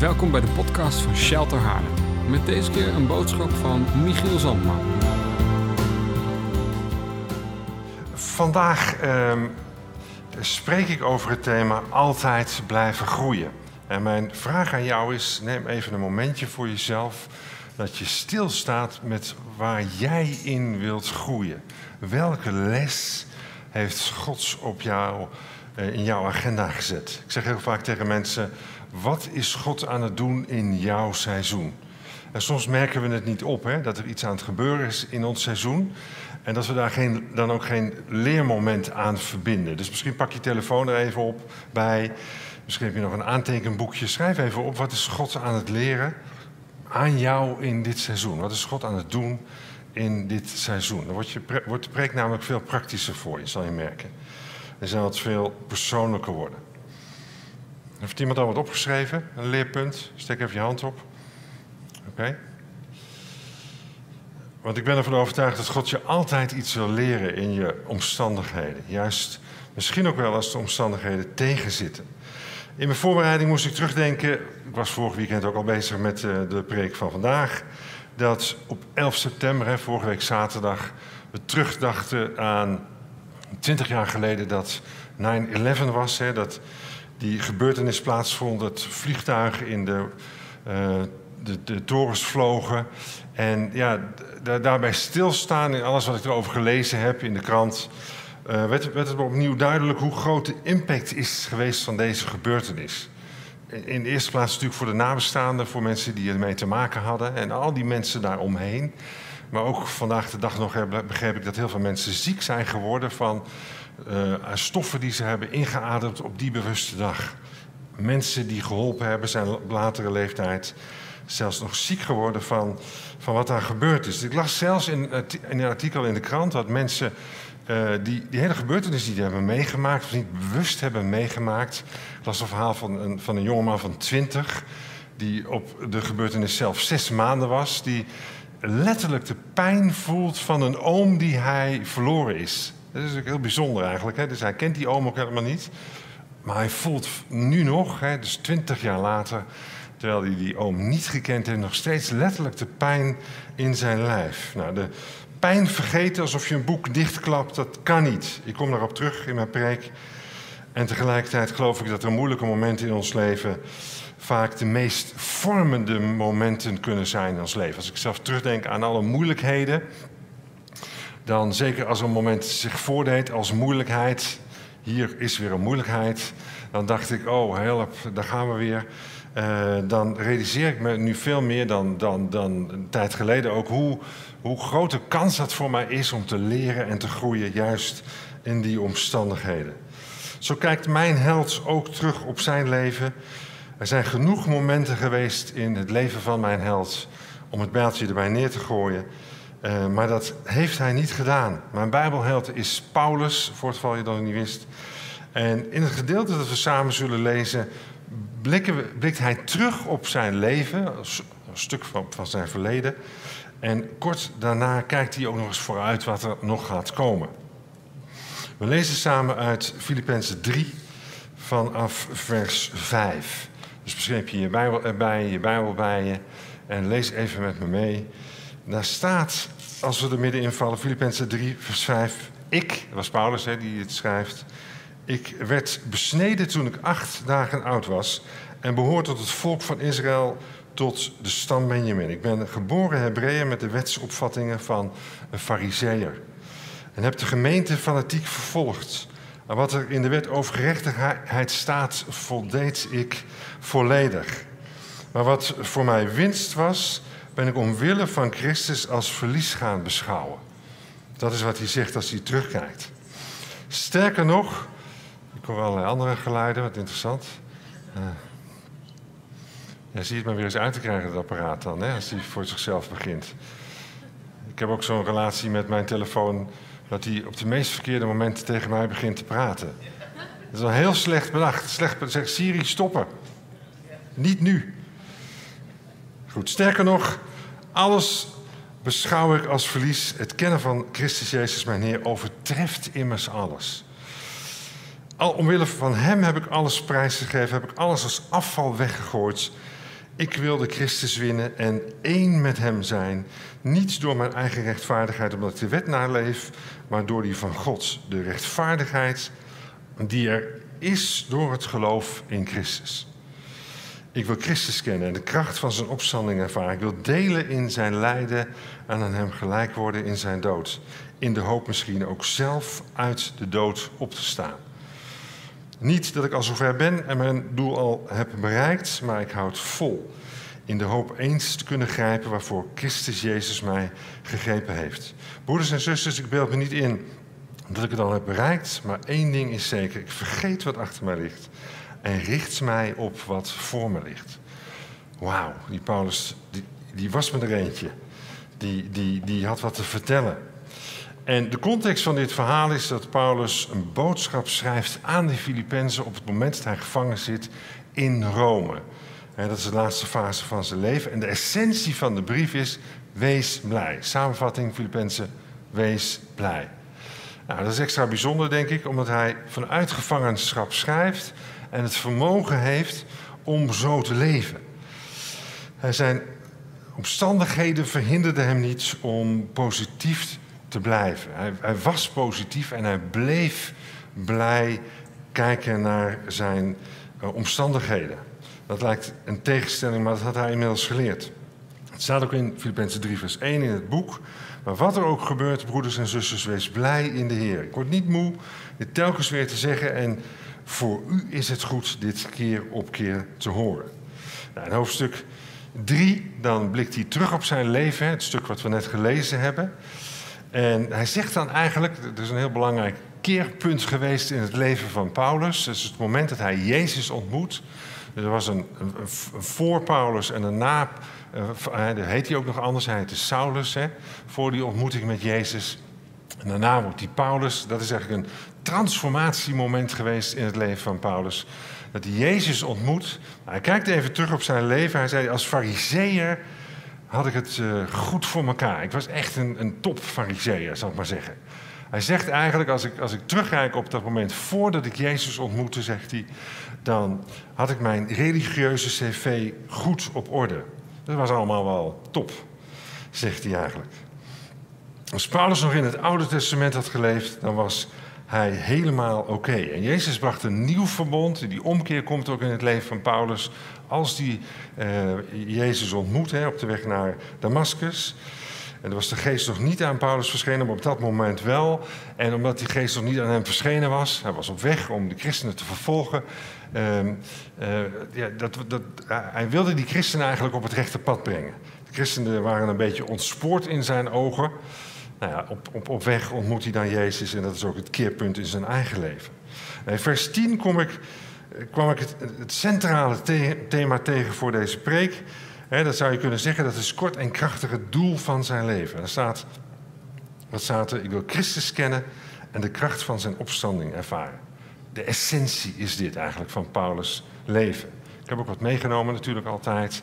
Welkom bij de podcast van Shelter Haarlem. Met deze keer een boodschap van Michiel Zandman. Vandaag ehm, spreek ik over het thema altijd blijven groeien. En mijn vraag aan jou is: neem even een momentje voor jezelf dat je stilstaat met waar jij in wilt groeien. Welke les heeft God op jou, eh, in jouw agenda gezet? Ik zeg heel vaak tegen mensen: wat is God aan het doen in jouw seizoen? En soms merken we het niet op, hè, dat er iets aan het gebeuren is in ons seizoen. En dat we daar geen, dan ook geen leermoment aan verbinden. Dus misschien pak je telefoon er even op bij. Misschien heb je nog een aantekenboekje. Schrijf even op, wat is God aan het leren aan jou in dit seizoen? Wat is God aan het doen in dit seizoen? Dan wordt, je, wordt de preek namelijk veel praktischer voor je, zal je merken. Er zal het veel persoonlijker worden. Heeft iemand al wat opgeschreven? Een leerpunt? Steek even je hand op. Oké. Want ik ben ervan overtuigd dat God je altijd iets wil leren in je omstandigheden. Juist misschien ook wel als de omstandigheden tegenzitten. In mijn voorbereiding moest ik terugdenken. Ik was vorig weekend ook al bezig met eh, de preek van vandaag. Dat op 11 september, hè, vorige week zaterdag, we terugdachten aan 20 jaar geleden dat 9-11 was. Hè, dat die gebeurtenis plaatsvond, dat vliegtuigen in de, uh, de, de torens vlogen. En ja, daarbij stilstaan in alles wat ik erover gelezen heb in de krant, uh, werd, werd het opnieuw duidelijk hoe groot de impact is geweest van deze gebeurtenis. In de eerste plaats natuurlijk voor de nabestaanden, voor mensen die ermee te maken hadden en al die mensen daaromheen. Maar ook vandaag de dag nog begreep ik dat heel veel mensen ziek zijn geworden van uh, stoffen die ze hebben ingeademd op die bewuste dag. Mensen die geholpen hebben zijn op latere leeftijd zelfs nog ziek geworden van, van wat daar gebeurd is. Ik las zelfs in, in een artikel in de krant dat mensen uh, die, die hele gebeurtenis die die hebben meegemaakt, of niet bewust hebben meegemaakt. Ik las een verhaal van een, van een jongeman van 20, die op de gebeurtenis zelf zes maanden was, die letterlijk de pijn voelt van een oom die hij verloren is. Dat is ook heel bijzonder eigenlijk. Hè? Dus hij kent die oom ook helemaal niet. Maar hij voelt nu nog, hè, dus twintig jaar later, terwijl hij die oom niet gekend heeft, nog steeds letterlijk de pijn in zijn lijf. Nou, de pijn vergeten alsof je een boek dichtklapt, dat kan niet. Ik kom daarop terug in mijn preek. En tegelijkertijd geloof ik dat er moeilijke momenten in ons leven vaak de meest vormende momenten kunnen zijn in ons leven. Als ik zelf terugdenk aan alle moeilijkheden, dan zeker als een moment zich voordeed als moeilijkheid, hier is weer een moeilijkheid, dan dacht ik, oh help, daar gaan we weer. Uh, dan realiseer ik me nu veel meer dan, dan, dan een tijd geleden ook hoe, hoe grote kans dat voor mij is om te leren en te groeien, juist in die omstandigheden. Zo kijkt mijn held ook terug op zijn leven. Er zijn genoeg momenten geweest in het leven van mijn held om het bijltje erbij neer te gooien. Uh, maar dat heeft hij niet gedaan. Mijn Bijbelheld is Paulus, voor het geval je dat niet wist. En in het gedeelte dat we samen zullen lezen, we, blikt hij terug op zijn leven, een stuk van, van zijn verleden. En kort daarna kijkt hij ook nog eens vooruit wat er nog gaat komen. We lezen samen uit Filippenzen 3 vanaf vers 5. Dus heb je je Bijbel erbij, je Bijbel bij je. En lees even met me mee. Daar staat, als we er middenin vallen, Filippenzen 3, vers 5. Ik, dat was Paulus hè, die het schrijft. Ik werd besneden toen ik acht dagen oud was en behoor tot het volk van Israël, tot de stam Benjamin. Ik ben geboren Hebreeër met de wetsopvattingen van een fariseer. En heb de gemeente fanatiek vervolgd. En wat er in de wet over gerechtigheid staat, voldeed ik volledig. Maar wat voor mij winst was, ben ik omwille van Christus als verlies gaan beschouwen. Dat is wat hij zegt als hij terugkijkt. Sterker nog, ik hoor allerlei andere geluiden, wat interessant. Uh, ja, zie het maar weer eens uit te krijgen, het apparaat dan, hè, als hij voor zichzelf begint. Ik heb ook zo'n relatie met mijn telefoon, dat hij op de meest verkeerde momenten tegen mij begint te praten. Dat is wel heel slecht bedacht. Slecht zegt Siri, stoppen. Niet nu. Goed, sterker nog, alles beschouw ik als verlies. Het kennen van Christus Jezus, mijn Heer, overtreft immers alles. Al omwille van Hem heb ik alles prijsgegeven, heb ik alles als afval weggegooid. Ik wilde Christus winnen en één met hem zijn. Niet door mijn eigen rechtvaardigheid, omdat ik de wet naleef, maar door die van God. De rechtvaardigheid die er is door het geloof in Christus. Ik wil Christus kennen en de kracht van zijn opstanding ervaren. Ik wil delen in zijn lijden en aan hem gelijk worden in zijn dood. In de hoop misschien ook zelf uit de dood op te staan. Niet dat ik al zover ben en mijn doel al heb bereikt, maar ik houd vol. In de hoop eens te kunnen grijpen waarvoor Christus Jezus mij gegrepen heeft. Broeders en zusters, ik beeld me niet in dat ik het al heb bereikt, maar één ding is zeker: ik vergeet wat achter mij ligt en richt mij op wat voor me ligt. Wauw, die Paulus, die, die was me er eentje. Die, die, die had wat te vertellen. En de context van dit verhaal is dat Paulus een boodschap schrijft aan de Filippenzen op het moment dat hij gevangen zit in Rome. dat is de laatste fase van zijn leven. En de essentie van de brief is: wees blij. Samenvatting, Filippenzen, wees blij. Nou, dat is extra bijzonder, denk ik, omdat hij vanuit gevangenschap schrijft en het vermogen heeft om zo te leven. Zijn omstandigheden verhinderden hem niet om positief te blijven. Hij, hij, was positief en hij bleef blij kijken naar zijn uh, omstandigheden. Dat lijkt een tegenstelling, maar dat had hij inmiddels geleerd. Het staat ook in Filippenzen 3, vers 1 in het boek. Maar wat er ook gebeurt, broeders en zusters, wees blij in de Heer. Ik word niet moe dit telkens weer te zeggen. En voor u is het goed dit keer op keer te horen. Nou, in hoofdstuk 3, dan blikt hij terug op zijn leven, het stuk wat we net gelezen hebben. En hij zegt dan eigenlijk, er is een heel belangrijk keerpunt geweest in het leven van Paulus. Dat is het moment dat hij Jezus ontmoet. er was een voor Paulus en een na. Uh, heet hij ook nog anders, hij heette Saulus. Hè, voor die ontmoeting met Jezus. En daarna wordt hij Paulus. Dat is eigenlijk een transformatiemoment geweest in het leven van Paulus. Dat hij Jezus ontmoet. Hij kijkt even terug op zijn leven. Hij zei: Als fariseer had ik het uh, goed voor elkaar. Ik was echt een, een top fariseer, zal ik maar zeggen. Hij zegt eigenlijk, als ik, als ik terugkijk op dat moment voordat ik Jezus ontmoette, zegt hij, dan had ik mijn religieuze cv goed op orde. Dat was allemaal wel top, zegt hij eigenlijk. Als Paulus nog in het Oude Testament had geleefd, dan was hij helemaal oké. En Jezus bracht een nieuw verbond. Die omkeer komt ook in het leven van Paulus. Als die uh, Jezus ontmoet hè, op de weg naar Damascus. En dan was de geest nog niet aan Paulus verschenen, maar op dat moment wel. En omdat die geest nog niet aan hem verschenen was, hij was op weg om de christenen te vervolgen. Uh, uh, ja, dat, dat, hij wilde die christenen eigenlijk op het rechte pad brengen. De christenen waren een beetje ontspoord in zijn ogen. Nou ja, op, op, op weg ontmoet hij dan Jezus en dat is ook het keerpunt in zijn eigen leven. In vers 10 kom ik, kwam ik het, centrale thema tegen voor deze preek. He, dat zou je kunnen zeggen, dat is kort en krachtig het doel van zijn leven. Er staat, wat staat er? Ik wil Christus kennen en de kracht van zijn opstanding ervaren. De essentie is dit eigenlijk van Paulus' leven. Ik heb ook wat meegenomen natuurlijk altijd.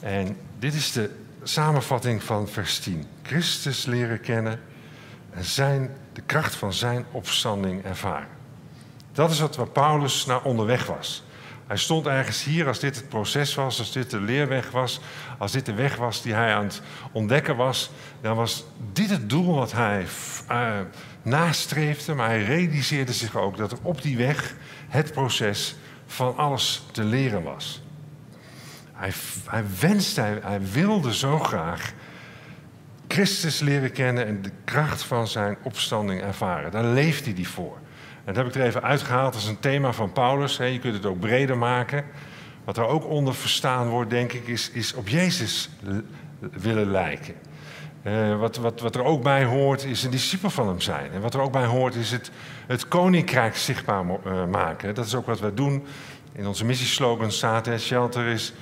En dit is de samenvatting van vers 10. Christus leren kennen en zijn, de kracht van zijn opstanding ervaren. Dat is wat waar Paulus naar onderweg was. Hij stond ergens hier als dit het proces was, als dit de leerweg was, als dit de weg was die hij aan het ontdekken was, dan was dit het doel wat hij uh, nastreefde, maar hij realiseerde zich ook dat er op die weg het proces van alles te leren was. Hij, hij wenste, hij, hij wilde zo graag Christus leren kennen en de kracht van zijn opstanding ervaren. Daar leefde hij die voor. En dat heb ik er even uitgehaald als een thema van Paulus. Je kunt het ook breder maken. Wat er ook onder verstaan wordt, denk ik, is, is op Jezus willen lijken. Uh, wat, wat, wat er ook bij hoort, is een discipel van hem zijn. En wat er ook bij hoort, is het, het koninkrijk zichtbaar uh, maken. Dat is ook wat wij doen. In onze missieslogan staat: Shelter is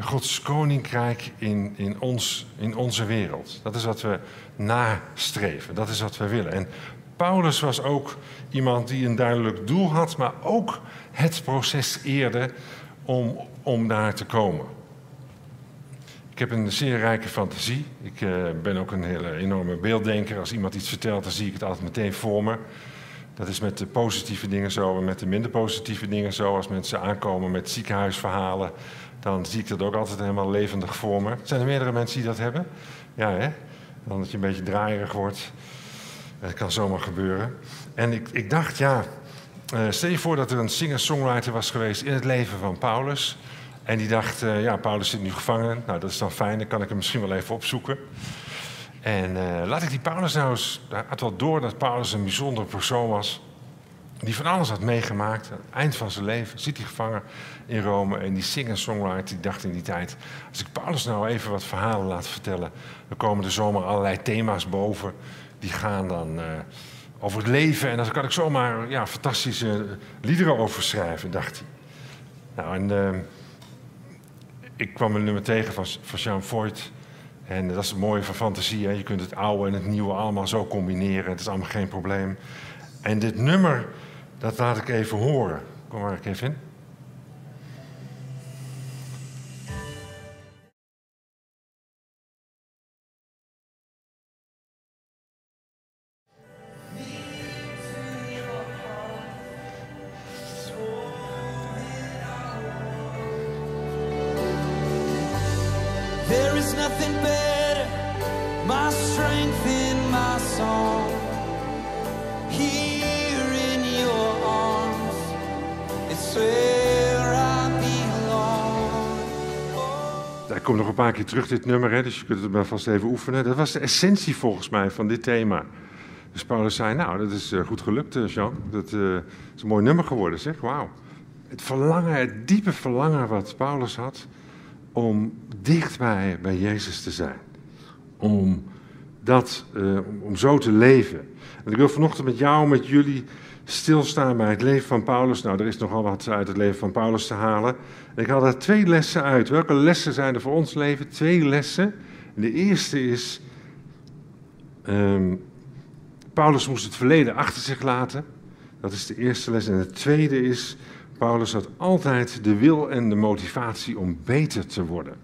Gods koninkrijk in, in, ons, in onze wereld. Dat is wat we nastreven, dat is wat we willen. En Paulus was ook iemand die een duidelijk doel had, maar ook het proces eerde om, om daar te komen. Heb een zeer rijke fantasie. Ik uh, ben ook een hele enorme beelddenker. Als iemand iets vertelt, dan zie ik het altijd meteen voor me. Dat is met de positieve dingen zo en met de minder positieve dingen zo. Als mensen aankomen met ziekenhuisverhalen, dan zie ik dat ook altijd helemaal levendig voor me. Zijn er meerdere mensen die dat hebben? Ja, hè? Dan dat je een beetje draaierig wordt. Dat kan zomaar gebeuren. En ik, ik dacht, ja, uh, stel je voor dat er een singer-songwriter was geweest in het leven van Paulus. En die dacht, uh, ja, Paulus zit nu gevangen. Nou, dat is dan fijn, dan kan ik hem misschien wel even opzoeken. En uh, laat ik die Paulus nou eens... Had wel door dat Paulus een bijzondere persoon was. Die van alles had meegemaakt. Aan het eind van zijn leven zit hij gevangen in Rome. En die singer-songwriter die dacht in die tijd... Als ik Paulus nou even wat verhalen laat vertellen... dan komen er zomaar allerlei thema's boven. Die gaan dan uh, over het leven. En dan kan ik zomaar ja, fantastische liederen over schrijven, dacht hij. Nou, en ik kwam een nummer tegen van, van Jean Voigt... En dat is het mooie van fantasie. Hè? Je kunt het oude en het nieuwe allemaal zo combineren. Het is allemaal geen probleem. En dit nummer, dat laat ik even horen. Kom maar, Kevin. There komt nog een paar keer terug, dit nummer, hè, dus je kunt het maar vast even oefenen. Dat was de essentie volgens mij van dit thema. Dus Paulus zei, nou, dat is eh, goed gelukt, eh, Jean. Dat eh, is een mooi nummer geworden, zeg. Wauw. Het verlangen, het diepe verlangen wat Paulus had om dichtbij bij Jezus te zijn. Om, dat, om, zo te leven. En ik wil vanochtend met jou, met jullie, stilstaan bij het leven van Paulus. Nou, er is nogal wat uit het leven van Paulus te halen. Ik haal daar twee lessen uit. Welke lessen zijn er voor ons leven? Twee lessen. En de eerste is, um, Paulus moest het verleden achter zich laten. Dat is de eerste les. En de tweede is, Paulus had altijd de wil en de motivatie om beter te worden.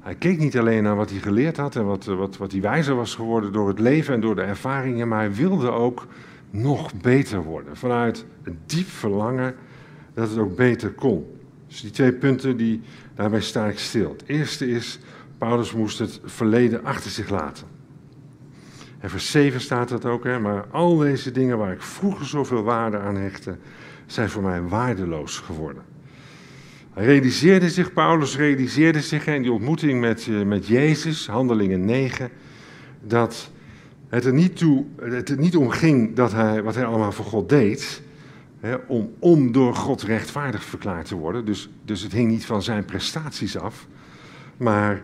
Hij keek niet alleen naar wat hij geleerd had en wat, wat, wat hij wijzer was geworden door het leven en door de ervaringen, maar hij wilde ook nog beter worden. Vanuit een diep verlangen dat het ook beter kon. Dus die twee punten, die, daarbij sta ik stil. Het eerste is, Paulus moest het verleden achter zich laten. En vers 7 staat dat ook, hè, maar al deze dingen waar ik vroeger zoveel waarde aan hechtte, zijn voor mij waardeloos geworden. Hij realiseerde zich, Paulus realiseerde zich in die ontmoeting met, met Jezus, handelingen 9, dat het er niet, toe, het er niet om ging dat hij, wat hij allemaal voor God deed, om, om door God rechtvaardig verklaard te worden. Dus, dus het hing niet van zijn prestaties af, maar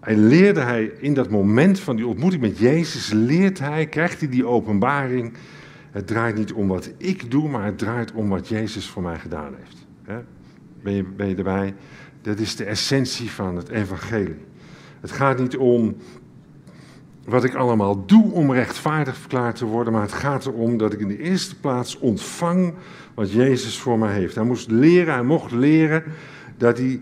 hij leerde hij in dat moment van die ontmoeting met Jezus, leert hij, krijgt hij die openbaring. Het draait niet om wat ik doe, maar het draait om wat Jezus voor mij gedaan heeft. Ben je, ben je erbij? Dat is de essentie van het evangelie. Het gaat niet om wat ik allemaal doe om rechtvaardig verklaard te worden, maar het gaat erom dat ik in de eerste plaats ontvang wat Jezus voor mij heeft. Hij moest leren, hij mocht leren dat hij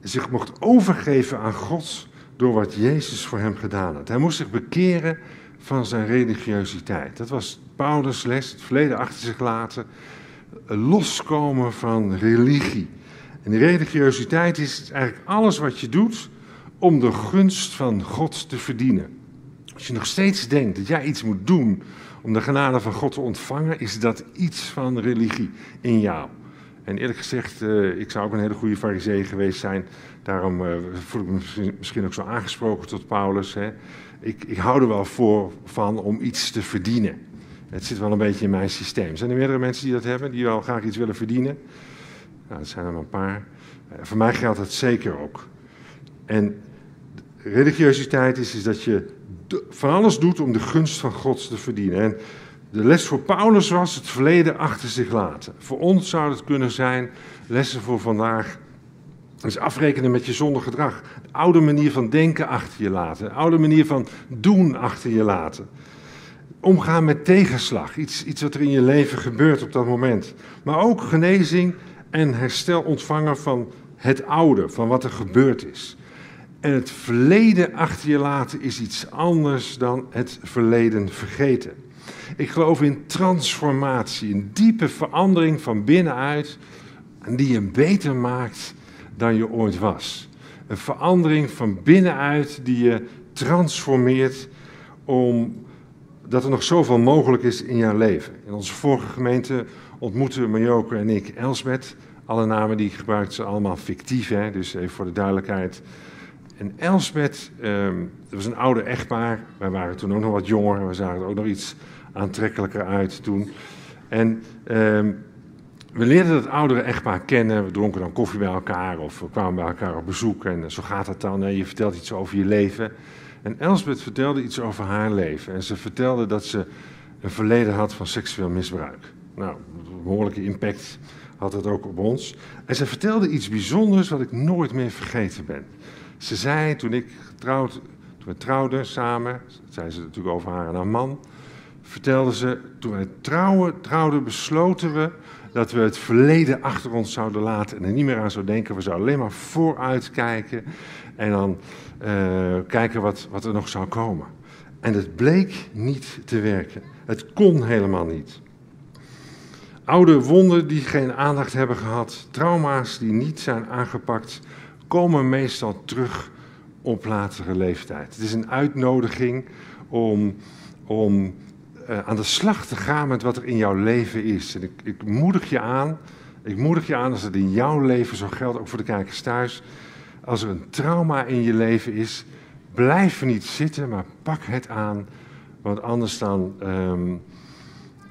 zich mocht overgeven aan God door wat Jezus voor hem gedaan had. Hij moest zich bekeren van zijn religiositeit. Dat was Paulus' les, het verleden achter zich laten, loskomen van religie. En religiositeit is eigenlijk alles wat je doet om de gunst van God te verdienen. Als je nog steeds denkt dat jij iets moet doen om de genade van God te ontvangen, is dat iets van religie in jou. En eerlijk gezegd, uh, ik zou ook een hele goede farisee geweest zijn. Daarom uh, voel ik me misschien ook zo aangesproken tot Paulus. Ik, ik hou er wel voor van om iets te verdienen. Het zit wel een beetje in mijn systeem. Zijn er meerdere mensen die dat hebben, die wel graag iets willen verdienen? Nou, dat zijn er maar een paar. Uh, voor mij geldt dat zeker ook. En religiositeit is, is dat je van alles doet om de gunst van God te verdienen. En de les voor Paulus was het verleden achter zich laten. Voor ons zou het kunnen zijn, lessen voor vandaag, is afrekenen met je zondig gedrag. De oude manier van denken achter je laten. De oude manier van doen achter je laten. Omgaan met tegenslag, iets, iets wat er in je leven gebeurt op dat moment. Maar ook genezing en herstel ontvangen van het oude, van wat er gebeurd is. En het verleden achter je laten is iets anders dan het verleden vergeten. Ik geloof in transformatie, een diepe verandering van binnenuit, die je beter maakt dan je ooit was. Een verandering van binnenuit die je transformeert omdat er nog zoveel mogelijk is in jouw leven. In onze vorige gemeente ontmoetten Marjoke en ik Elsbeth. Alle namen die ik gebruik zijn allemaal fictief, hè? dus even voor de duidelijkheid. En Elsbeth, um, dat was een oude echtpaar. Wij waren toen ook nog wat jonger. We zagen er ook nog iets aantrekkelijker uit toen. En um, we leerden dat oudere echtpaar kennen. We dronken dan koffie bij elkaar of we kwamen bij elkaar op bezoek. En zo gaat het dan. Je vertelt iets over je leven. En Elsbeth vertelde iets over haar leven. En ze vertelde dat ze een verleden had van seksueel misbruik. Nou, een behoorlijke impact had dat ook op ons. En ze vertelde iets bijzonders wat ik nooit meer vergeten ben. Ze zei toen ik getrouwd, toen we trouwden samen, zei ze natuurlijk over haar en haar man, vertelde ze, toen wij trouwen, trouwden besloten we dat we het verleden achter ons zouden laten en er niet meer aan zouden denken. We zouden alleen maar vooruit kijken en dan uh, kijken wat, wat er nog zou komen. En het bleek niet te werken. Het kon helemaal niet. Oude wonden die geen aandacht hebben gehad, trauma's die niet zijn aangepakt, komen meestal terug op latere leeftijd. Het is een uitnodiging om, om uh, aan de slag te gaan met wat er in jouw leven is. En ik, ik moedig je aan, ik moedig je aan als het in jouw leven zo geldt, ook voor de kijkers thuis. Als er een trauma in je leven is, blijf er niet zitten, maar pak het aan. Want anders dan, um,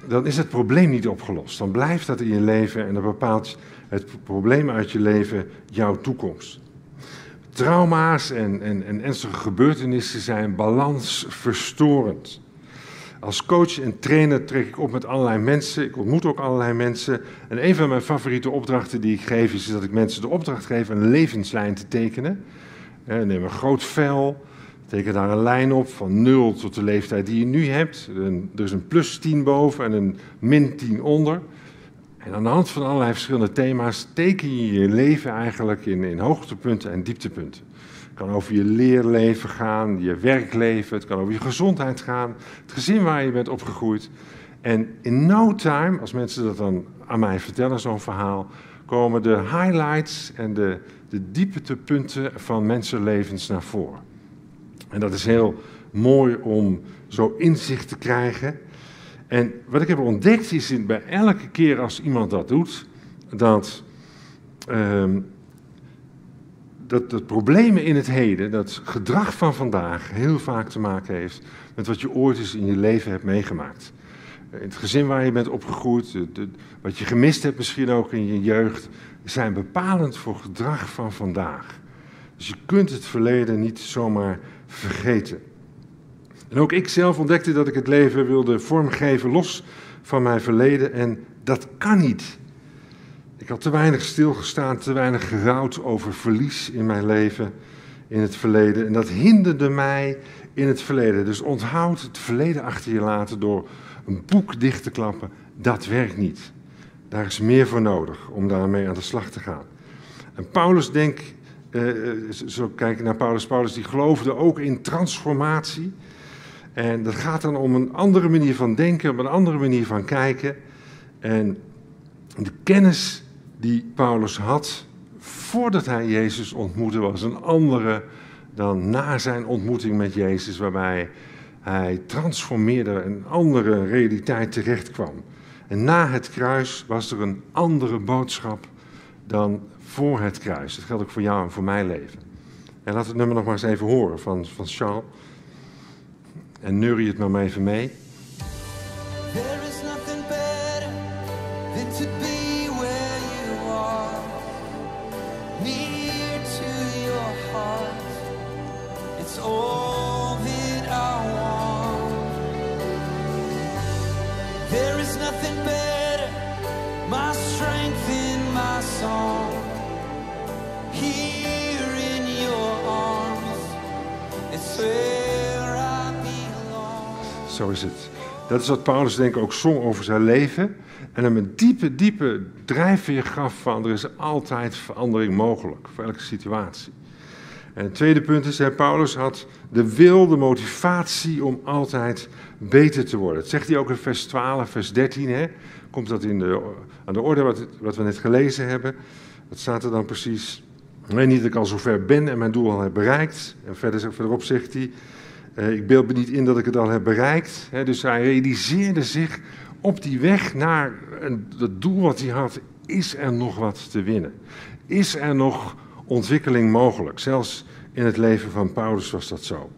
dan is het probleem niet opgelost. Dan blijft dat in je leven en dan bepaalt het probleem uit je leven jouw toekomst. Trauma's en, en, en ernstige gebeurtenissen zijn balansverstorend. Als coach en trainer trek ik op met allerlei mensen. Ik ontmoet ook allerlei mensen. En een van mijn favoriete opdrachten die ik geef is dat ik mensen de opdracht geef een levenslijn te tekenen. Neem een groot vel, teken daar een lijn op van 0 tot de leeftijd die je nu hebt. Er is een plus 10 boven en een min 10 onder. En aan de hand van allerlei verschillende thema's teken je je leven eigenlijk in, in hoogtepunten en dieptepunten. Het kan over je leerleven gaan, je werkleven, het kan over je gezondheid gaan, het gezin waar je bent opgegroeid. En in no time, als mensen dat dan aan mij vertellen, zo'n verhaal, komen de highlights en de, de dieptepunten van mensenlevens naar voren. En dat is heel mooi om zo inzicht te krijgen. En wat ik heb ontdekt is bij elke keer als iemand dat doet, dat um, dat de problemen in het heden, dat gedrag van vandaag, heel vaak te maken heeft met wat je ooit eens in je leven hebt meegemaakt. In het gezin waar je bent opgegroeid, wat je gemist hebt misschien ook in je jeugd, zijn bepalend voor gedrag van vandaag. Dus je kunt het verleden niet zomaar vergeten. En ook ik zelf ontdekte dat ik het leven wilde vormgeven los van mijn verleden en dat kan niet. Ik had te weinig stilgestaan, te weinig gerouwd over verlies in mijn leven in het verleden. En dat hinderde mij in het verleden. Dus onthoud het verleden achter je laten door een boek dicht te klappen. Dat werkt niet. Daar is meer voor nodig om daarmee aan de slag te gaan. En Paulus denk, eh, zo kijken naar Paulus, Paulus die geloofde ook in transformatie. En dat gaat dan om een andere manier van denken, om een andere manier van kijken. En de kennis die Paulus had voordat hij Jezus ontmoette, was een andere dan na zijn ontmoeting met Jezus, waarbij hij transformeerde, een andere realiteit terecht kwam. En na het kruis was er een andere boodschap dan voor het kruis. Dat geldt ook voor jou en voor mijn leven. En laat het nummer nog maar eens even horen van, van Charles. En neurie het maar, maar even mee. There is nothing better than to be where you are, near to your heart. It's all that I want. There is nothing better, my strength in my song. Here in your arms, it's where. Zo is het. Dat is wat Paulus denk ik ook zong over zijn leven. En hem een diepe, diepe drijfveer gaf van er is altijd verandering mogelijk voor elke situatie. En het tweede punt is, hè, Paulus had de wil, de motivatie om altijd beter te worden. Dat zegt hij ook in vers 12, vers 13. Hè? Komt dat in de, aan de orde wat, wat we net gelezen hebben? Wat staat er dan precies? Nee, niet dat ik al zover ben en mijn doel al heb bereikt. En verder, verderop zegt hij, ik beeld me niet in dat ik het al heb bereikt. Dus hij realiseerde zich op die weg naar het doel wat hij had, is er nog wat te winnen? Is er nog ontwikkeling mogelijk? Zelfs in het leven van Paulus was dat zo.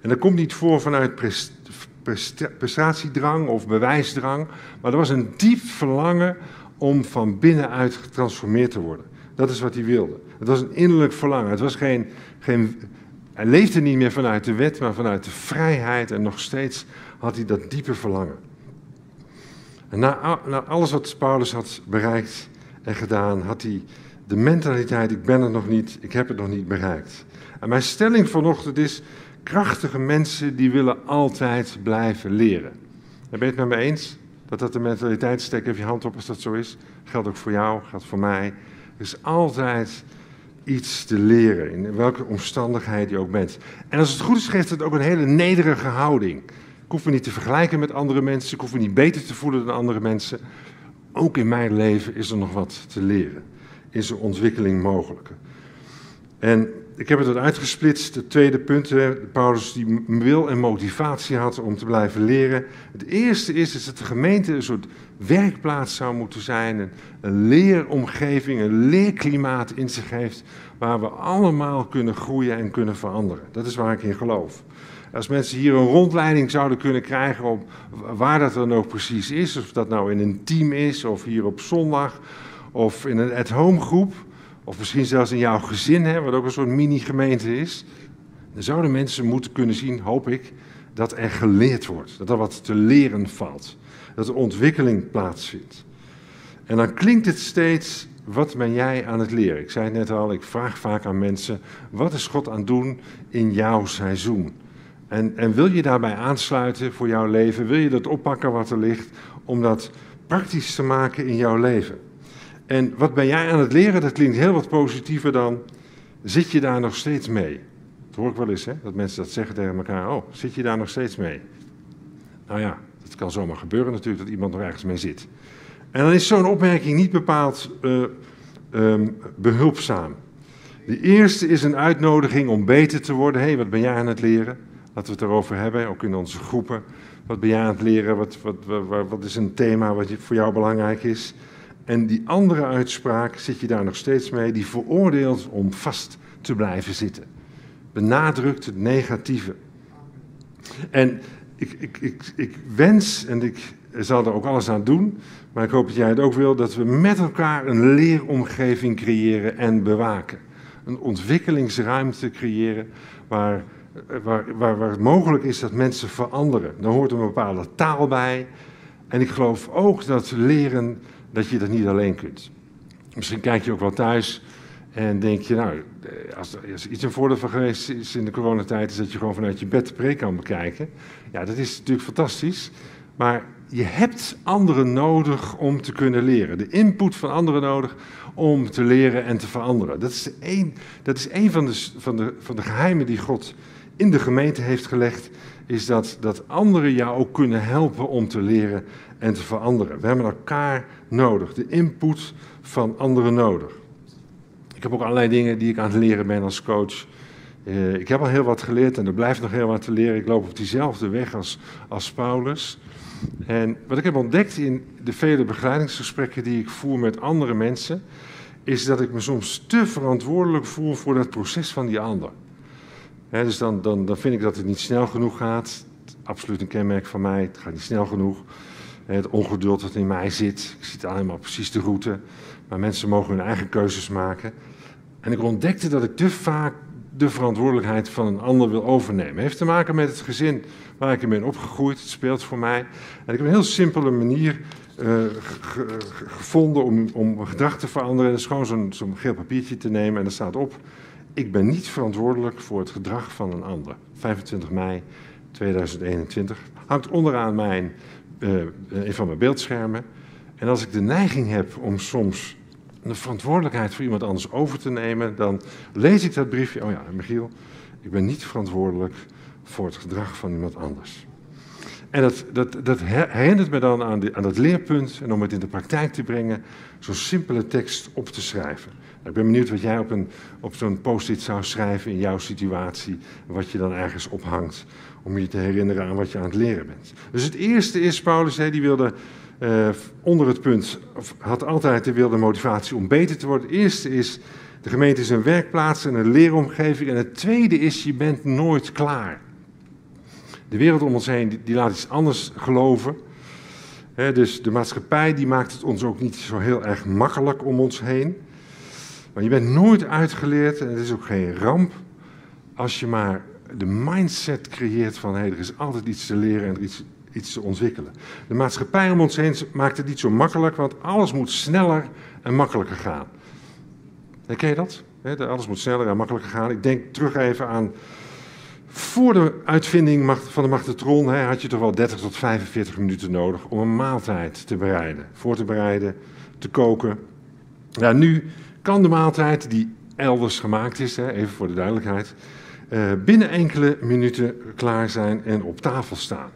En dat komt niet voor vanuit prestatiedrang of bewijsdrang, maar er was een diep verlangen om van binnenuit getransformeerd te worden. Dat is wat hij wilde. Het was een innerlijk verlangen. Het was geen, geen, hij leefde niet meer vanuit de wet, maar vanuit de vrijheid. En nog steeds had hij dat diepe verlangen. En na, na alles wat Paulus had bereikt en gedaan, had hij de mentaliteit: ik ben er nog niet, ik heb het nog niet bereikt. En mijn stelling vanochtend is: krachtige mensen die willen altijd blijven leren. Ben je het met me eens? Dat dat de mentaliteit steek even je hand op als dat zo is. Geldt ook voor jou, geldt voor mij. Er is altijd iets te leren, in welke omstandigheid je ook bent. En als het goed is, geeft het ook een hele nederige houding. Ik hoef me niet te vergelijken met andere mensen, ik hoef me niet beter te voelen dan andere mensen. Ook in mijn leven is er nog wat te leren. Is er ontwikkeling mogelijk. En ik heb het wat uitgesplitst. Het tweede punt, Paulus die wil en motivatie had om te blijven leren. Het eerste is, is dat de gemeente een soort werkplaats zou moeten zijn. Een, een leeromgeving, een leerklimaat in zich heeft. Waar we allemaal kunnen groeien en kunnen veranderen. Dat is waar ik in geloof. Als mensen hier een rondleiding zouden kunnen krijgen op waar dat dan ook precies is. Of dat nou in een team is, of hier op zondag, of in een at-home groep of misschien zelfs in jouw gezin, hè, wat ook een soort mini-gemeente is. Dan zouden mensen moeten kunnen zien, hoop ik, dat er geleerd wordt. Dat er wat te leren valt. Dat er ontwikkeling plaatsvindt. En dan klinkt het steeds, wat ben jij aan het leren? Ik zei het net al, ik vraag vaak aan mensen, wat is God aan het doen in jouw seizoen? En, en wil je daarbij aansluiten voor jouw leven? Wil je dat oppakken wat er ligt, om dat praktisch te maken in jouw leven? En wat ben jij aan het leren? Dat klinkt heel wat positiever dan. Zit je daar nog steeds mee? Dat hoor ik wel eens, hè? dat mensen dat zeggen tegen elkaar. Oh, zit je daar nog steeds mee? Nou ja, dat kan zomaar gebeuren natuurlijk, dat iemand nog ergens mee zit. En dan is zo'n opmerking niet bepaald uh, um, behulpzaam. De eerste is een uitnodiging om beter te worden. Hé, hey, wat ben jij aan het leren? Laten we het erover hebben, ook in onze groepen. Wat ben jij aan het leren? Wat, wat, wat, wat is een thema wat voor jou belangrijk is? En die andere uitspraak, zit je daar nog steeds mee, die veroordeelt om vast te blijven zitten. Benadrukt het negatieve. En ik, ik, ik, ik wens, en ik zal er ook alles aan doen, maar ik hoop dat jij het ook wil, dat we met elkaar een leeromgeving creëren en bewaken. Een ontwikkelingsruimte creëren waar, waar, waar, het mogelijk is dat mensen veranderen. Daar hoort een bepaalde taal bij. En ik geloof ook dat leren dat je dat niet alleen kunt. Misschien kijk je ook wel thuis en denk je, nou, als er iets een voordeel van geweest is in de coronatijd, is dat je gewoon vanuit je bed de preek kan bekijken. Ja, dat is natuurlijk fantastisch. Maar je hebt anderen nodig om te kunnen leren. De input van anderen nodig om te leren en te veranderen. Dat is een, dat is van, de, van, de, van de geheimen die God in de gemeente heeft gelegd. Is dat, dat anderen jou ook kunnen helpen om te leren en te veranderen. We hebben elkaar nodig, de input van anderen nodig. Ik heb ook allerlei dingen die ik aan het leren ben als coach. Uh, ik heb al heel wat geleerd en er blijft nog heel wat te leren. Ik loop op diezelfde weg als, als Paulus. En wat ik heb ontdekt in de vele begeleidingsgesprekken die ik voer met andere mensen, is dat ik me soms te verantwoordelijk voel voor dat proces van die ander. dus dan, dan, dan vind ik dat het niet snel genoeg gaat. Absoluut een kenmerk van mij, het gaat niet snel genoeg. Het ongeduld dat in mij zit. Ik zit helemaal precies de route. Maar mensen mogen hun eigen keuzes maken. En ik ontdekte dat ik te vaak de verantwoordelijkheid van een ander wil overnemen. Het heeft te maken met het gezin waar ik in ben opgegroeid. Het speelt voor mij. En ik heb een heel simpele manier uh, gevonden om, om gedrag te veranderen. Dat is gewoon zo'n geel papiertje te nemen en er staat op... Ik ben niet verantwoordelijk voor het gedrag van een ander. 25 mei 2021. Hangt onderaan mijn uh, een van mijn beeldschermen. En als ik de neiging heb om soms de verantwoordelijkheid voor iemand anders over te nemen, dan lees ik dat briefje. Oh ja, Michiel, ik ben niet verantwoordelijk voor het gedrag van iemand anders. En dat, dat, dat herinnert me dan aan, aan dat leerpunt en om het in de praktijk te brengen, zo'n simpele tekst op te schrijven. Ik ben benieuwd wat jij op, op zo'n post-it zou schrijven in jouw situatie. Wat je dan ergens ophangt om je te herinneren aan wat je aan het leren bent. Dus het eerste is, Paulus, hè, die wilde uh, onder het punt, had altijd de wilde motivatie om beter te worden. Het eerste is, de gemeente is een werkplaats en een leeromgeving. En het tweede is, je bent nooit klaar. De wereld om ons heen die, laat iets anders geloven. dus de maatschappij die maakt het ons ook niet zo heel erg makkelijk om ons heen. Maar je bent nooit uitgeleerd en het is ook geen ramp als je maar de mindset creëert van hé, er is altijd iets te leren en er iets, iets te ontwikkelen. De maatschappij om ons heen maakt het niet zo makkelijk, want alles moet sneller en makkelijker gaan. Ken je dat? Alles moet sneller en makkelijker gaan. Ik denk terug even aan. Voor de uitvinding van de magnetron had je toch wel 30 tot 45 minuten nodig om een maaltijd te bereiden. Voor te bereiden, te koken. Ja, nu kan de maaltijd die elders gemaakt is, even voor de duidelijkheid, eh, binnen enkele minuten klaar zijn en op tafel staan.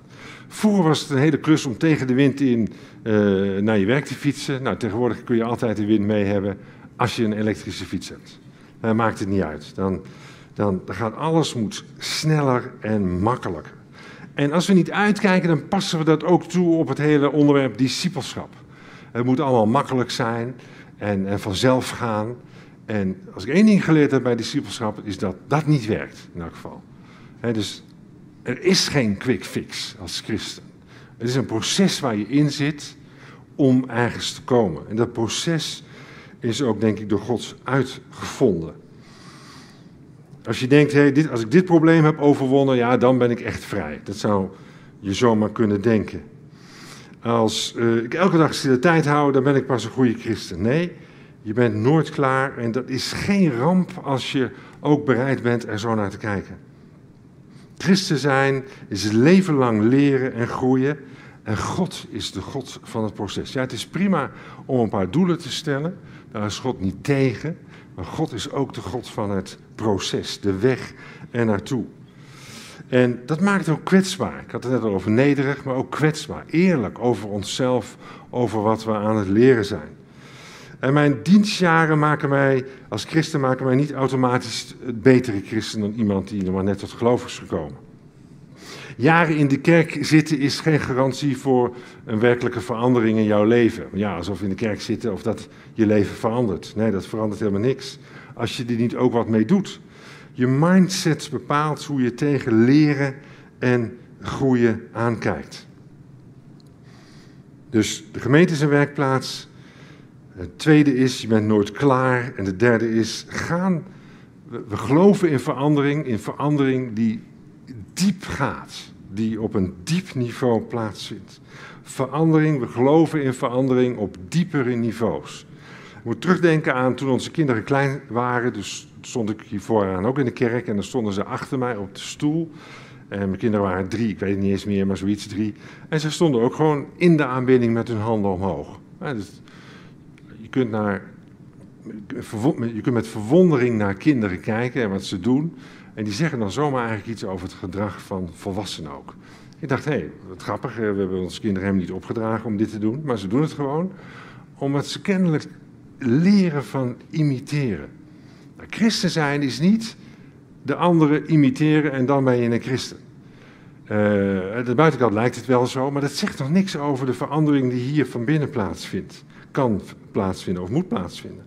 Vroeger was het een hele klus om tegen de wind in uh, naar je werk te fietsen. Nou, tegenwoordig kun je altijd de wind mee hebben als je een elektrische fiets hebt. Dan maakt het niet uit. Dan, dan, dan gaat alles moet sneller en makkelijker. En als we niet uitkijken, dan passen we dat ook toe op het hele onderwerp discipelschap. Het moet allemaal makkelijk zijn en, en vanzelf gaan. En als ik één ding geleerd heb bij discipelschap, is dat dat niet werkt, in elk geval. dus er is geen quick fix als christen. Het is een proces waar je in zit om ergens te komen. En dat proces is ook, denk ik, door God uitgevonden. Als je denkt, hey, dit, als ik dit probleem heb overwonnen, ja, dan ben ik echt vrij. Dat zou je zomaar kunnen denken. Als uh, ik elke dag stille tijd hou, dan ben ik pas een goede christen. Nee, je bent nooit klaar en dat is geen ramp als je ook bereid bent er zo naar te kijken. Christen zijn is leven lang leren en groeien. En God is de God van het proces. Ja, het is prima om een paar doelen te stellen. Daar is God niet tegen. Maar God is ook de God van het proces, de weg er naartoe. En dat maakt ook kwetsbaar. Ik had het net al over nederig, maar ook kwetsbaar. Eerlijk over onszelf, over wat we aan het leren zijn. En mijn dienstjaren maken mij, als christen, maken mij niet automatisch het betere christen dan iemand die maar net tot geloof is gekomen. Jaren in de kerk zitten is geen garantie voor een werkelijke verandering in jouw leven. Ja, alsof in de kerk zitten of dat je leven verandert. Nee, dat verandert helemaal niks. Als je er niet ook wat mee doet. Je mindset bepaalt hoe je tegen leren en groeien aankijkt. Dus de gemeente is een werkplaats. Het tweede is, je bent nooit klaar. En de derde is, gaan. We geloven in verandering, in verandering die diep gaat, die op een diep niveau plaatsvindt. Verandering, we geloven in verandering op diepere niveaus. Ik moet terugdenken aan toen onze kinderen klein waren, dus stond ik hier vooraan ook in de kerk en dan stonden ze achter mij op de stoel. En mijn kinderen waren drie, ik weet het niet eens meer, maar zoiets drie. En ze stonden ook gewoon in de aanbidding met hun handen omhoog. dus kunt naar je kunt met verwondering naar kinderen kijken en wat ze doen. En die zeggen dan zomaar eigenlijk iets over het gedrag van volwassenen ook. Ik dacht, hé, wat grappig, we hebben onze kinderen hem niet opgedragen om dit te doen, maar ze doen het gewoon omdat ze kennelijk leren van imiteren. Nou, christen zijn is niet de anderen imiteren en dan ben je een christen. Uh, de buitenkant lijkt het wel zo, maar dat zegt nog niks over de verandering die hier van binnen plaatsvindt. Kan plaatsvinden of moet plaatsvinden.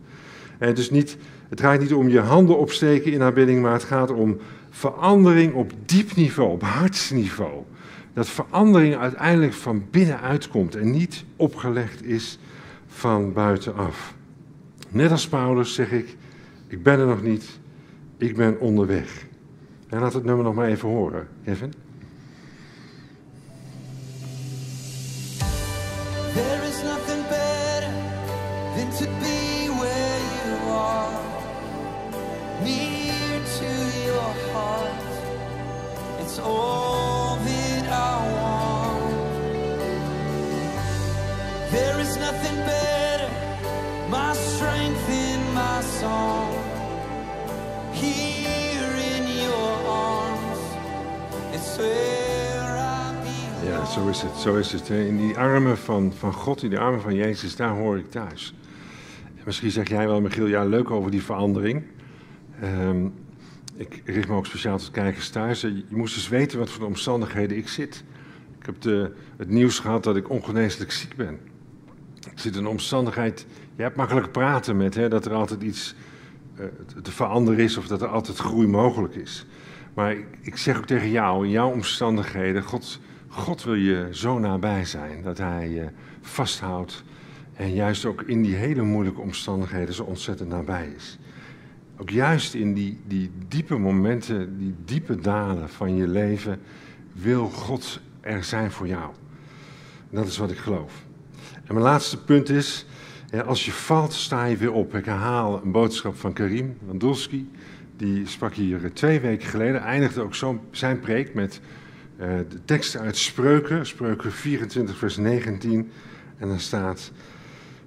En dus niet het gaat niet om je handen opsteken in aanbidding, maar het gaat om verandering op diep niveau, op hartsniveau. Dat verandering uiteindelijk van binnenuit komt en niet opgelegd is van buitenaf. Net als Paulus zeg ik, ik ben er nog niet, ik ben onderweg. En laat het nummer nog maar even horen, Kevin. Ja, zo is het, zo is het. In die armen van, van God, in die armen van Jezus, daar hoor ik thuis. Misschien zeg jij wel, Michiel, ja, leuk over die verandering. Ehm, ik richt me ook speciaal tot kijkers thuis. Je moest eens weten wat voor omstandigheden ik zit. Ik heb de, het nieuws gehad dat ik ongeneeslijk ziek ben. Ik zit in een omstandigheid. Je hebt makkelijk praten met hè, dat er altijd iets uh, te veranderen is of dat er altijd groei mogelijk is. Maar ik, ik, zeg ook tegen jou, in jouw omstandigheden, God, God wil je zo nabij zijn dat Hij je vasthoudt en juist ook in die hele moeilijke omstandigheden zo ontzettend nabij is. Ook juist in die, die diepe momenten, die diepe dalen van je leven, wil God er zijn voor jou. Dat is wat ik geloof. En mijn laatste punt is, als je valt, sta je weer op. Ik herhaal een boodschap van Karim Wandulski. Die sprak hier twee weken geleden, eindigde ook zo zijn preek met uh, de tekst uit Spreuken, Spreuken 24, vers 19. En dan staat,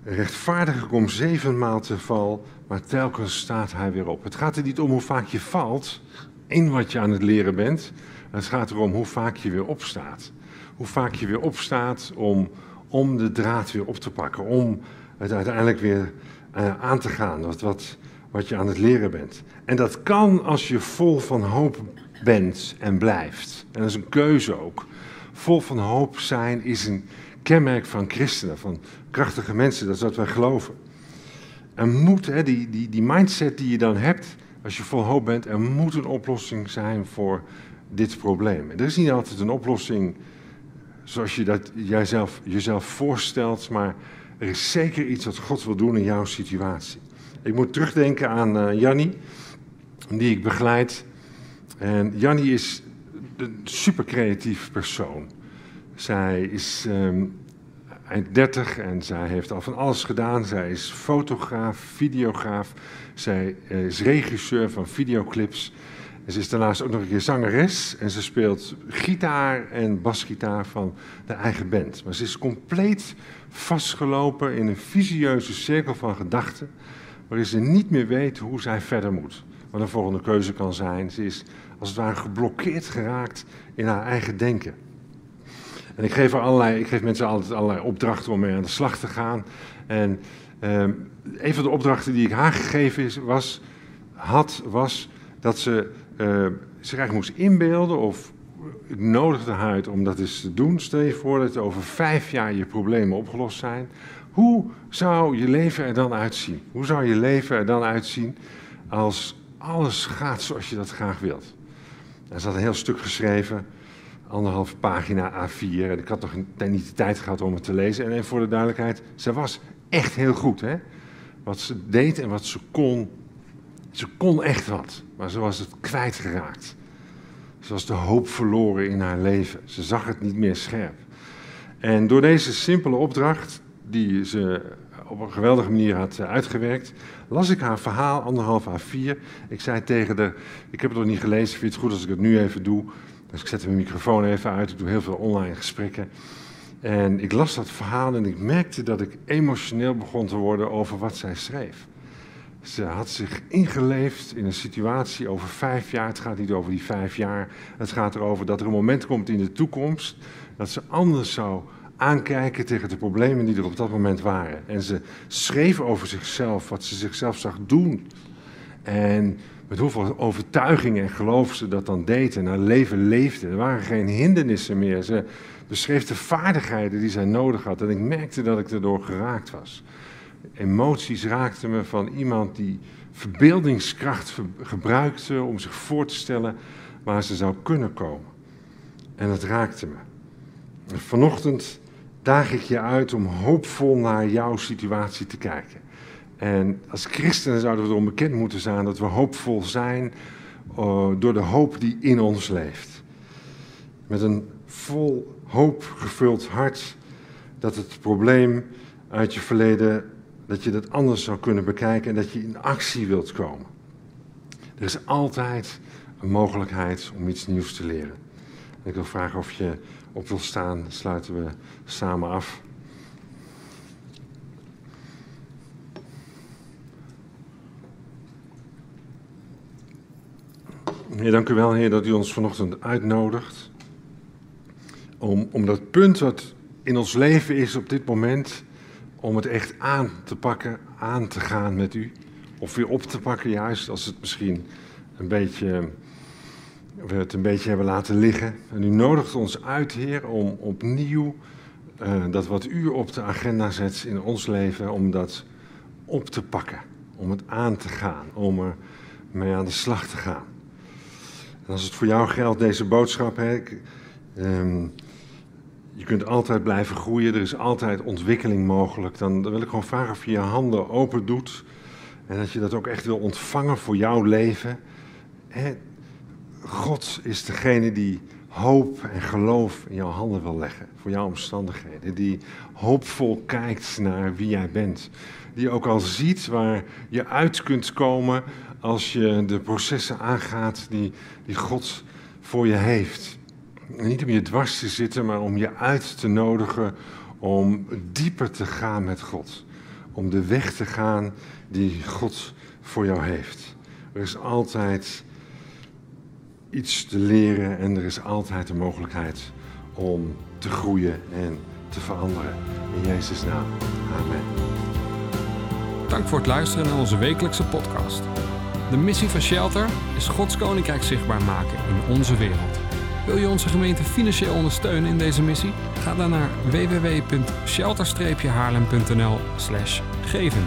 rechtvaardige komt zevenmaal te val, maar telkens staat hij weer op. Het gaat er niet om hoe vaak je valt, in wat je aan het leren bent. Het gaat erom hoe vaak je weer opstaat. Hoe vaak je weer opstaat om, om de draad weer op te pakken, om het uiteindelijk weer uh, aan te gaan, wat, wat, wat je aan het leren bent. En dat kan als je vol van hoop bent en blijft. En dat is een keuze ook. Vol van hoop zijn is een kenmerk van christenen, van krachtige mensen, dat is wat wij geloven. Er moet, hè, die, die, die mindset die je dan hebt, als je vol hoop bent, er moet een oplossing zijn voor dit probleem. Er is niet altijd een oplossing zoals je dat jijzelf, jezelf voorstelt, maar er is zeker iets wat God wil doen in jouw situatie. Ik moet terugdenken aan uh, Jannie, die ik begeleid. En Jannie is een super creatief persoon. Zij is um, eind 30 en zij heeft al van alles gedaan. Zij is fotograaf, videograaf. Zij uh, is regisseur van videoclips. En ze is daarnaast ook nog een keer zangeres. En ze speelt gitaar en basgitaar van de eigen band. Maar ze is compleet vastgelopen in een visieuze cirkel van gedachten. Waarin ze niet meer weet hoe zij verder moet. Wat een volgende keuze kan zijn. Ze is als het ware geblokkeerd geraakt in haar eigen denken. En ik geef, allerlei, ik geef mensen altijd allerlei opdrachten om mee aan de slag te gaan. En um, een van de opdrachten die ik haar gegeven is, was, had, was dat ze uh, zich eigenlijk moest inbeelden of ik nodigde haar uit om dat eens te doen. Stel je voor dat over vijf jaar je problemen opgelost zijn. Hoe zou je leven er dan uitzien? Hoe zou je leven er dan uitzien als alles gaat zoals je dat graag wilt? Er zat een heel stuk geschreven, anderhalve pagina A4. En ik had nog niet de tijd gehad om het te lezen. En voor de duidelijkheid, ze was echt heel goed. Hè? Wat ze deed en wat ze kon, ze kon echt wat. Maar ze was het kwijtgeraakt. Ze was de hoop verloren in haar leven. Ze zag het niet meer scherp. En door deze simpele opdracht, die ze op een geweldige manier had uitgewerkt, las ik haar verhaal, anderhalf A4. Ik zei tegen de, ik heb het nog niet gelezen, vind je het goed als ik het nu even doe? Dus ik zette mijn microfoon even uit, ik doe heel veel online gesprekken. En ik las dat verhaal en ik merkte dat ik emotioneel begon te worden over wat zij schreef. Ze had zich ingeleefd in een situatie over vijf jaar. Het gaat niet over die vijf jaar. Het gaat erover dat er een moment komt in de toekomst dat ze anders zou aankijken tegen de problemen die er op dat moment waren. En ze schreef over zichzelf, wat ze zichzelf zag doen. En met hoeveel overtuiging en geloof ze dat dan deed en haar leven leefde. Er waren geen hindernissen meer. Ze beschreef de vaardigheden die zij nodig had. En ik merkte dat ik erdoor geraakt was. Emoties raakten me van iemand die verbeeldingskracht gebruikte om zich voor te stellen waar ze zou kunnen komen. En dat raakte me. Vanochtend daag ik je uit om hoopvol naar jouw situatie te kijken. En als christenen zouden we erom bekend moeten zijn dat we hoopvol zijn uh, door de hoop die in ons leeft. Met een vol hoop gevuld hart dat het probleem uit je verleden, dat je dat anders zou kunnen bekijken en dat je in actie wilt komen. Er is altijd een mogelijkheid om iets nieuws te leren. ik wil vragen of je op wil staan, sluiten we samen af. Dank u wel, Heer, dat u ons vanochtend uitnodigt. Om, om dat punt wat in ons leven is op dit moment, om het echt aan te pakken, aan te gaan met u. Of weer op te pakken, juist als het misschien een beetje, we het een beetje hebben laten liggen. En u nodigt ons uit, Heer, om opnieuw uh, dat wat u op de agenda zet in ons leven, om dat op te pakken. Om het aan te gaan, om er mee aan de slag te gaan. Als het voor jou geldt, deze boodschap, hè, um, je kunt altijd blijven groeien, er is altijd ontwikkeling mogelijk. Dan, dan wil ik gewoon vragen of je je handen open doet en dat je dat ook echt wil ontvangen voor jouw leven. Hè, God is degene die hoop en geloof in jouw handen wil leggen, voor jouw omstandigheden. Die hoopvol kijkt naar wie jij bent. Die ook al ziet waar je uit kunt komen als je de processen aangaat die, die God voor je heeft. Niet om je dwars te zitten, maar om je uit te nodigen om dieper te gaan met God. Om de weg te gaan die God voor jou heeft. Er is altijd iets te leren en er is altijd de mogelijkheid om te groeien en te veranderen. In Jezus' naam. Amen. Dank voor het luisteren naar onze wekelijkse podcast. De missie van Shelter is Gods Koninkrijk zichtbaar maken in onze wereld. Wil je onze gemeente financieel ondersteunen in deze missie? Ga dan naar www.shelter-haarlem.nl geven.